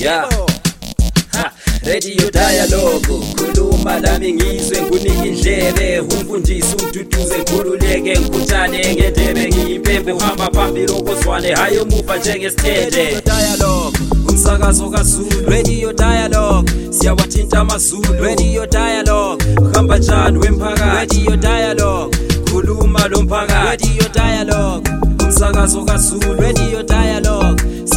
yeah. Ha, radio dialogue. Khuluma lami ngizwe ngunike indlebe. Umfundisi umduduze ngikhululeke ngikhuthane ngendebe. Ngiyimpembe uhamba phambili okozwane. Hhayi omuva njengesithende dialogue. Umsakazo kazulu. Radio dialogue. Siyawathinta amazulu. Radio dialogue. Uhamba njani wemphakathi? Radio dialogue. Khuluma lo mphakathi. Radio dialogue. Umsakazo kazulu. Radio dialogue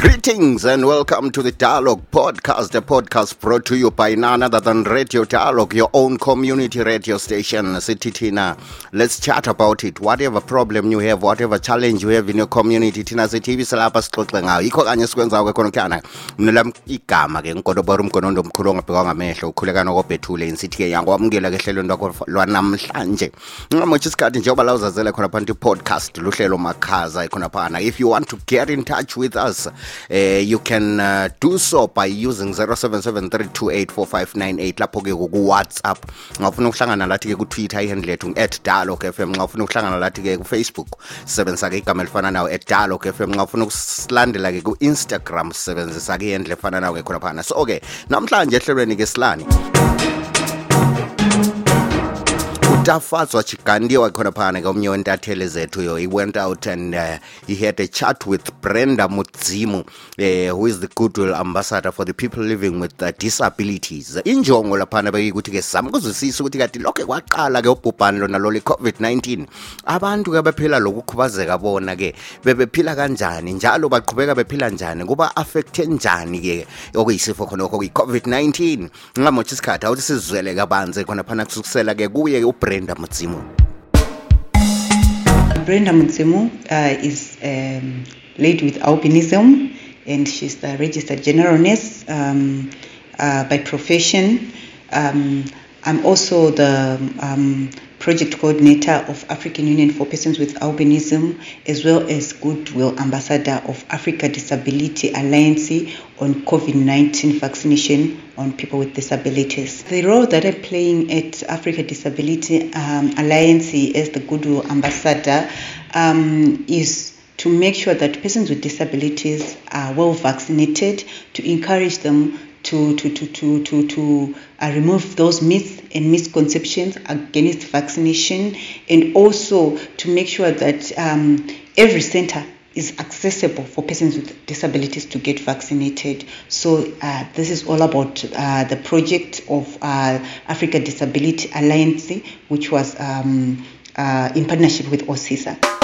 Greetings and welcome to the Dialogue Podcast, a podcast brought to you by none other than Radio Dialogue, your own community radio station. Sititina, let's chat about it. Whatever problem you have, whatever challenge you have in your community, Tina Sitivi salapha sixoxe ngayo. Yikho kanye sikwenzayo ke khona kyana. Mina lami igama ke ngodobora umgonondo omkhulu ongabhekwa ngamehlo ukhuleka nokobhethule insithi ke yangokwamukela ke hlelweni lwakho lwanamhlanje. Ngamotsha isikhathi njengoba la uzazele khona phansi podcast luhlelo makhaza khona. If you want to get in touch with us, uh, you can uh, do so by using 0773284598 lapho ke ku WhatsApp ngafuna ukuhlangana lathi ke ku Twitter ihandle f @dialogue.fm ngafuna ukuhlangana lathi ke ku Facebook sebenzisa ke igama elifana nawo @dialogue.fm ngafuna ukusilandela ke ku Instagram sisebenzisa ke ihandle efana nawo ke khona phana. So okay namhlanje ehlelweni ke silani utafazwa chigandiwa khona phana ke omnye wentatheli zethu yo he went out and uh, he had a chat with brenda mudzimu uh, who is the goodwill ambassador for the people living with uh, disabilities. Injongo laphana beyikuthi ke sizama ukuzwisisa ukuthi kati lokho kwaqala ke ubhubhane lona lo le-covid-19 abantu ke bephila lokukhubazeka bona ke bebephila kanjani? Njalo baqhubeka bephila njani? Kuba affecte njani ke okuyisifo khonokho kuyi-covid-19 ngamotsha isikhathi awuthi sizwele kabanzi khona phana ke kuye ubrenda mudzimu Brenda Mudzimu uh, is um, lady with albinism and she's the registered general nurse um, uh, by profession. Um, I'm also the um, project coordinator of African Union for Persons with Albinism as well as Goodwill Ambassador of Africa Disability Alliance on COVID-19 vaccination on people with disabilities. The role that I'm playing at Africa Disability um, Alliance as the Goodwill Ambassador um, is to make sure that persons with disabilities are well vaccinated, to encourage them to to to to to, to uh, remove those myths and misconceptions against vaccination, and also to make sure that um, every center is accessible for persons with disabilities to get vaccinated. So uh, this is all about uh, the project of uh, Africa Disability Alliance, which was um, uh, in partnership with OSISA.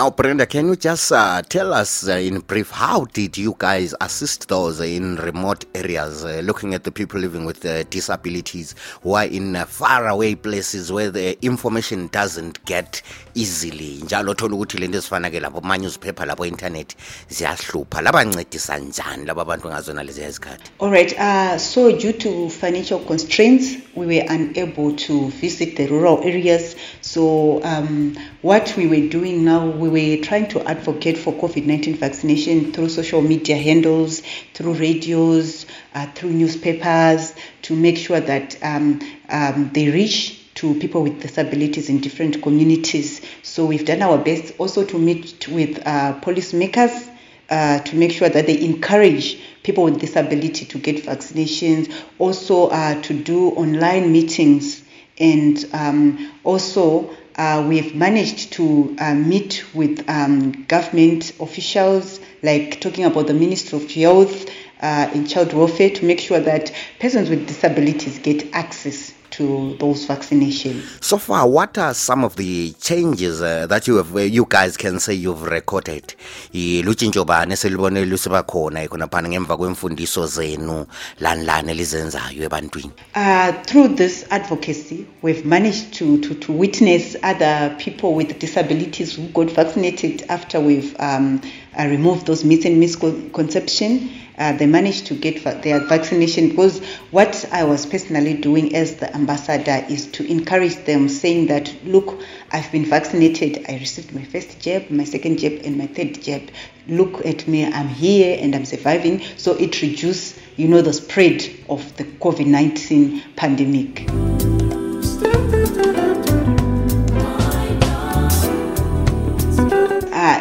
Now, Brenda, can you just uh, tell us uh, in brief how did you guys assist those in remote areas, uh, looking at the people living with uh, disabilities who are in uh, faraway places where the information doesn't get easily? Njalo thola ukuthi lento ezifana ke lapho manyuzphepha lapho internet ziyahlupha labancedisa njani laba bantu ngazona lezi izikhathi? All right. Uh, so, due to financial constraints, we were unable to visit the rural areas. So, um, what we were doing now, we were trying to advocate for COVID 19 vaccination through social media handles, through radios, uh, through newspapers to make sure that um, um, they reach to people with disabilities in different communities. So, we've done our best also to meet with uh, policymakers uh, to make sure that they encourage people with disability to get vaccinations, also uh, to do online meetings, and um, also uh, we've managed to uh, meet with um, government officials, like talking about the Ministry of Health uh, and Child Welfare, to make sure that persons with disabilities get access to those vaccinations. So far, what are some of the changes uh, that you have, uh, you guys can say you've recorded? Lutshintsho bani lusiba khona ngemva kwemfundiso zenu lani lani elizenzayo ebantwini? Uh, through this advocacy, we've managed to, to, to witness other people with disabilities who got vaccinated after we've um, uh, removed those myths and misconceptions. Uh, they managed to get their vaccination because what I was personally doing as the ambassador is to encourage them, saying that, look, I've been vaccinated. I received my first jab, my second jab, and my third jab. Look at me, I'm here and I'm surviving. So it reduces, you know, the spread of the COVID-19 pandemic.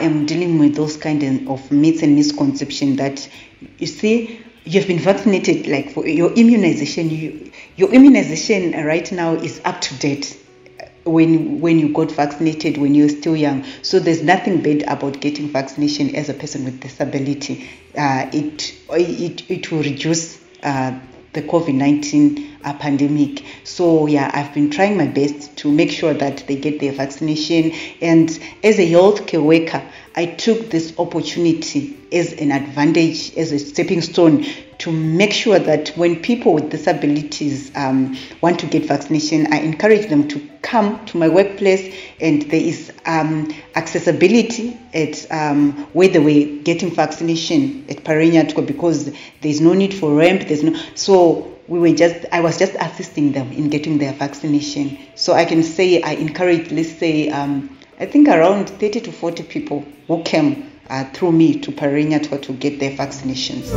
I am dealing with those kind of myths and misconception that you see you've been vaccinated like for your immunization you, your immunization right now is up to date when when you got vaccinated when you're still young so there's nothing bad about getting vaccination as a person with disability uh, it, it it will reduce uh, the COVID-19 uh, pandemic. So yeah, I've been trying my best to make sure that they get their vaccination. And as a healthcare worker, I took this opportunity as an advantage, as a stepping stone to make sure that when people with disabilities um, want to get vaccination, I encourage them to come to my workplace and there is um, accessibility at um, where they were getting vaccination at Parenya because there's no need for ramp. There's no so we were just I was just assisting them in getting their vaccination. So I can say I encourage let's say um, I think around 30 to 40 people who came uh, through me to Parenya to get their vaccinations.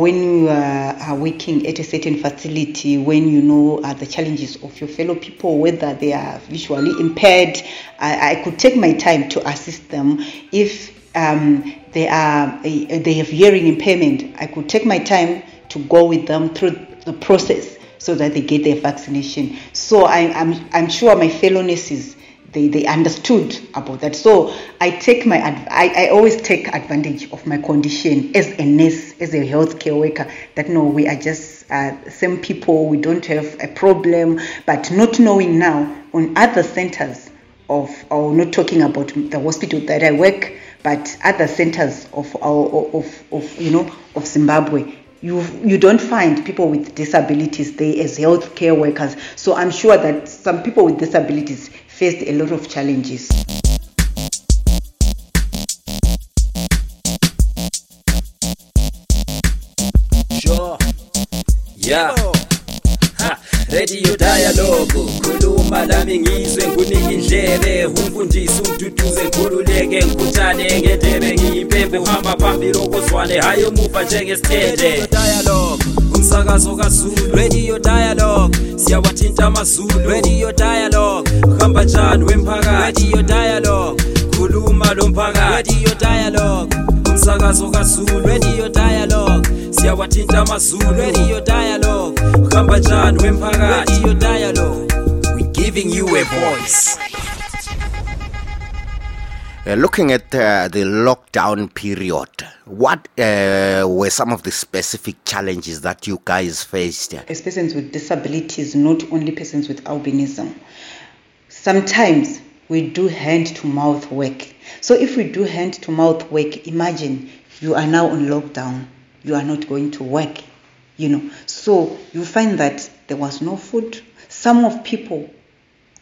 When you are working at a certain facility, when you know uh, the challenges of your fellow people, whether they are visually impaired, I, I could take my time to assist them. If um, they are they have hearing impairment, I could take my time to go with them through the process so that they get their vaccination. So I, I'm, I'm sure my fellow nurses they, they understood about that. So I take my I, I always take advantage of my condition as a nurse, as a healthcare worker. That no, we are just uh, same people. We don't have a problem. But not knowing now on other centers of, or not talking about the hospital that I work, but other centers of our of, of you know of Zimbabwe you you don't find people with disabilities there as healthcare workers. So I'm sure that some people with disabilities faced a lot of challenges. Sure. Yeah. Ha, Radio dialogue. Khuluma lami ngizwe ngunike indlebe. Umfundisi umduduze ngikhululeke ngikhuthane ngedebe ngiyimpembe uhamba phambili okozwane. Hayi umuva njengesithende. Dialogue. Umsakazo kaZulu. Radio dialogue. Siyawathinta amazulu. Radio dialogue uhamba njani wemphakathi radio dialogue. Khuluma lo mphakathi. Radio dialogue. Umsakazo kaZulu. Radio dialogue. Siyawathinta amazulu. Radio dialogue. Uhamba njani wemphakathi radio dialogue. We giving you a voice. Uh, looking at uh, the lockdown period, what uh, were some of the specific challenges that you guys faced? As persons with disabilities, not only persons with albinism, sometimes we do hand to mouth work. So if we do hand to mouth work, imagine you are now on lockdown, you are not going to work, you know. So you find that there was no food. Some of people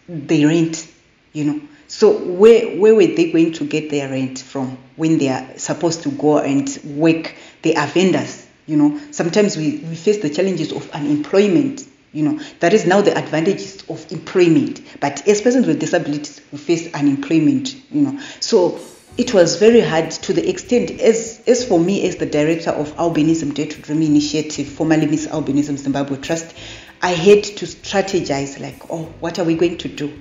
they rent, you know. So where where were they going to get their rent from when they are supposed to go and work? They are vendors, you know. Sometimes we, we face the challenges of unemployment, you know. That is now the advantages of employment. But as persons with disabilities, we face unemployment, you know. So it was very hard to the extent as as for me as the director of Albinism Day to Dream Initiative, formerly Miss Albinism Zimbabwe Trust, I had to strategize like, oh, what are we going to do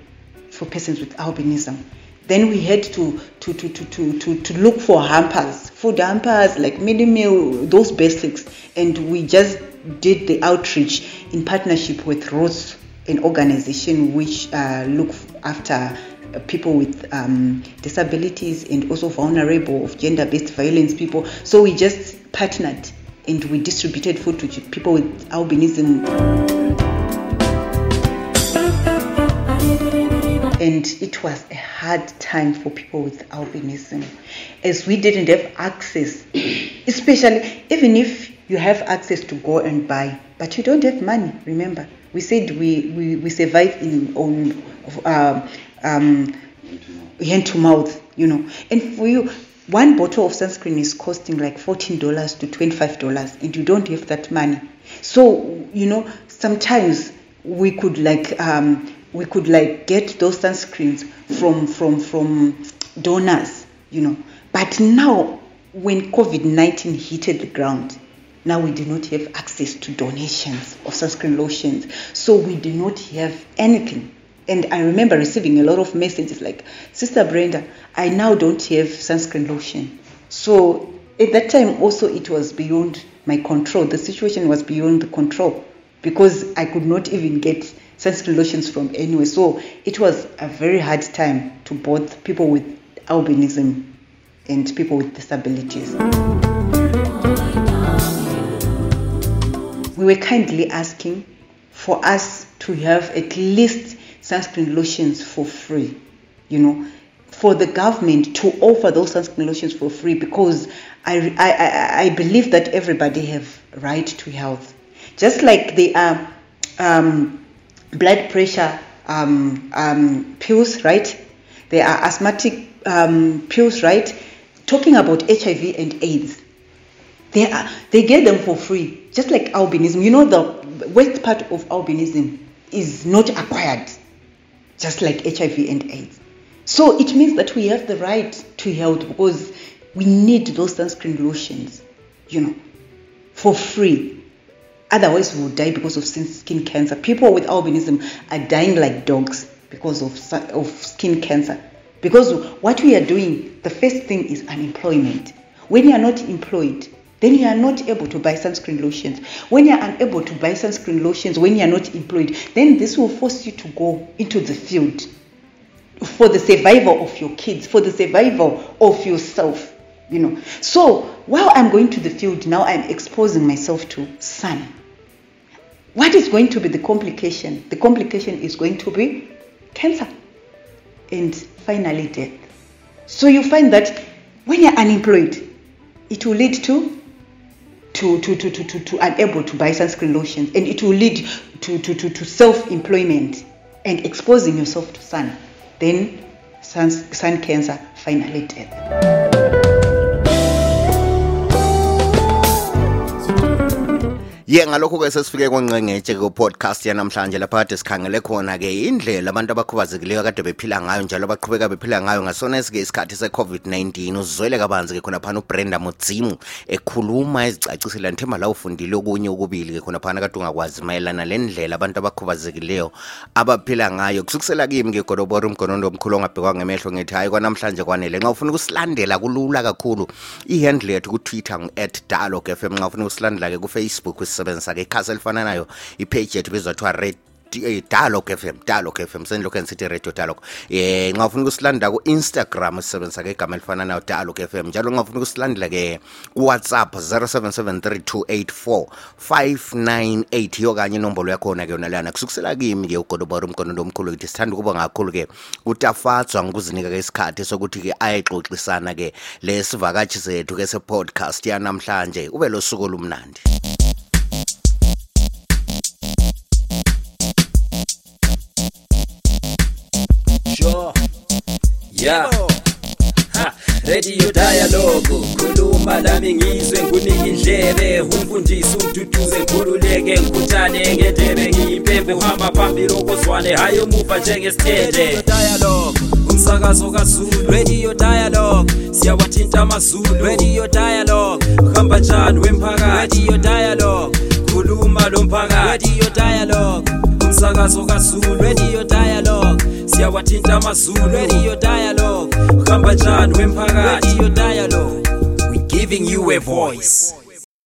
for persons with albinism? Then we had to to, to, to, to, to, to look for hampers, food hampers like mealie meal, those basics, and we just did the outreach in partnership with Rose, an organization which uh, look after people with um, disabilities and also vulnerable of gender-based violence people. So we just partnered and we distributed food to people with albinism. And it was a hard time for people with albinism as we didn't have access, especially even if you have access to go and buy, but you don't have money. Remember, we said we, we, we survive in on um, um, hand to mouth, you know. And for you, one bottle of sunscreen is costing like $14 to $25 and you don't have that money so you know sometimes we could like um, we could like get those sunscreens from from from donors you know but now when covid-19 hit the ground now we do not have access to donations of sunscreen lotions. So we do not have anything. And i remember receiving a lot of messages like sister brenda i now don't have sunscreen lotion. So at that time also it was beyond my control. The situation was beyond the control because i could not even get sunscreen lotions from anywhere. So it was a very hard time to both people with albinism and people with disabilities we were kindly asking for us to have at least sunscreen lotions for free you know for the government to offer those sunscreen lotions for free because I, I, I, believe that everybody have right to health. Just like the are um, blood pressure um, um, pills right? There are asthmatic um, pills right? Talking about hiv and aids they are they get them for free. Just like albinism. You know the worst part of albinism is not acquired. Just like hiv and aids. So it means that we have the right to health because we need those sunscreen lotions you know for free. Otherwise we will die because of skin cancer. People with albinism are dying like dogs because of, of skin cancer. Because what we are doing the first thing is unemployment. When you are not employed then you are not able to buy sunscreen lotions. When you are unable to buy sunscreen lotions, when you are not employed, then this will force you to go into the field for the survival of your kids, for the survival of yourself. You know. So while I'm going to the field now, I'm exposing myself to sun. What is going to be the complication? The complication is going to be cancer and finally death. So you find that when you're unemployed, it will lead to to, to, to, to, to, to unable to buy sunscreen lotions. And it will lead to, to, to, to self-employment and exposing yourself to sun. Then sun, sun cancer finally death ye ngalokho-ke sesifike kongcengetshe ku-podcast yanamhlanje lapha kade sikhangele khona-ke indlela abantu abakhubazekileyo kade bephila ngayo njalo abaqhubeka bephila ngayo ngasona esike isikhathi se-covid-19 uzwele kabanzi-ke khonaphana ubrenda mudzimu ekhuluma ezicacisela nithemba la ufundile okunye okubili-ke khonaphana kade ungakwazi mayelana le ndlela abantu abakhubazekileyo abaphila ngayo. Kusukisela kimi-ke godobora umgonondo omkhulu ongabhekwa ngemehlo ngithi hayi kwanamhlanje kwanele. Nxa ufuna ukusilandela kulula kakhulu ihandle yethu kutwitter ngu-at dialog fm nxa ufuna ukusilandela-ke kufacebook esisebenzisa ke ikhasi elifananayo ipage yethu bizothiwa red dialogue fm dialog fm senilokhu ngisithi radio dialog. Eh, um ngafuna ukusilandela ku-instagram sisebenzisa ke igama elifana nayo dialog fm njalo ngafuna ukusilandela ke kuwhatsapp 0773284598 yo kanye inombolo yakhona ke yona leyana kusukusela kimi ke ugodobora umgondo omkhulu kithi sithanda ukuba ngakhulu ke kutafatswa ngokuzinika ke isikhathi sokuthi ke ayexoxisana ke lesivakatshi zethu ke se-podcast yanamhlanje. Ube losuku olumnandi. Yeah. Ha radio dialogue. Khuluma nami ngizwe ngunike indlebe. Umfundisi umduduze ngikhululeke ngikhuthane ngendebe. Ngiyimpembe uhamba phambili okozwane. Hayi umuva njengesithende. Dialogue. Umsakazo kazulu. Radio dialogue. Siyawathinta amazulu. Radio dialogue. Uhamba njani wemphakathi? Radio dialogue. Khuluma lo mphakathi. Radio dialogue. Umsakazo kazulu. Radio dialogue siyawathinta amazulu. Radio dialogue? Uhamba njani wemphakathi radio dialogue? We giving you a voice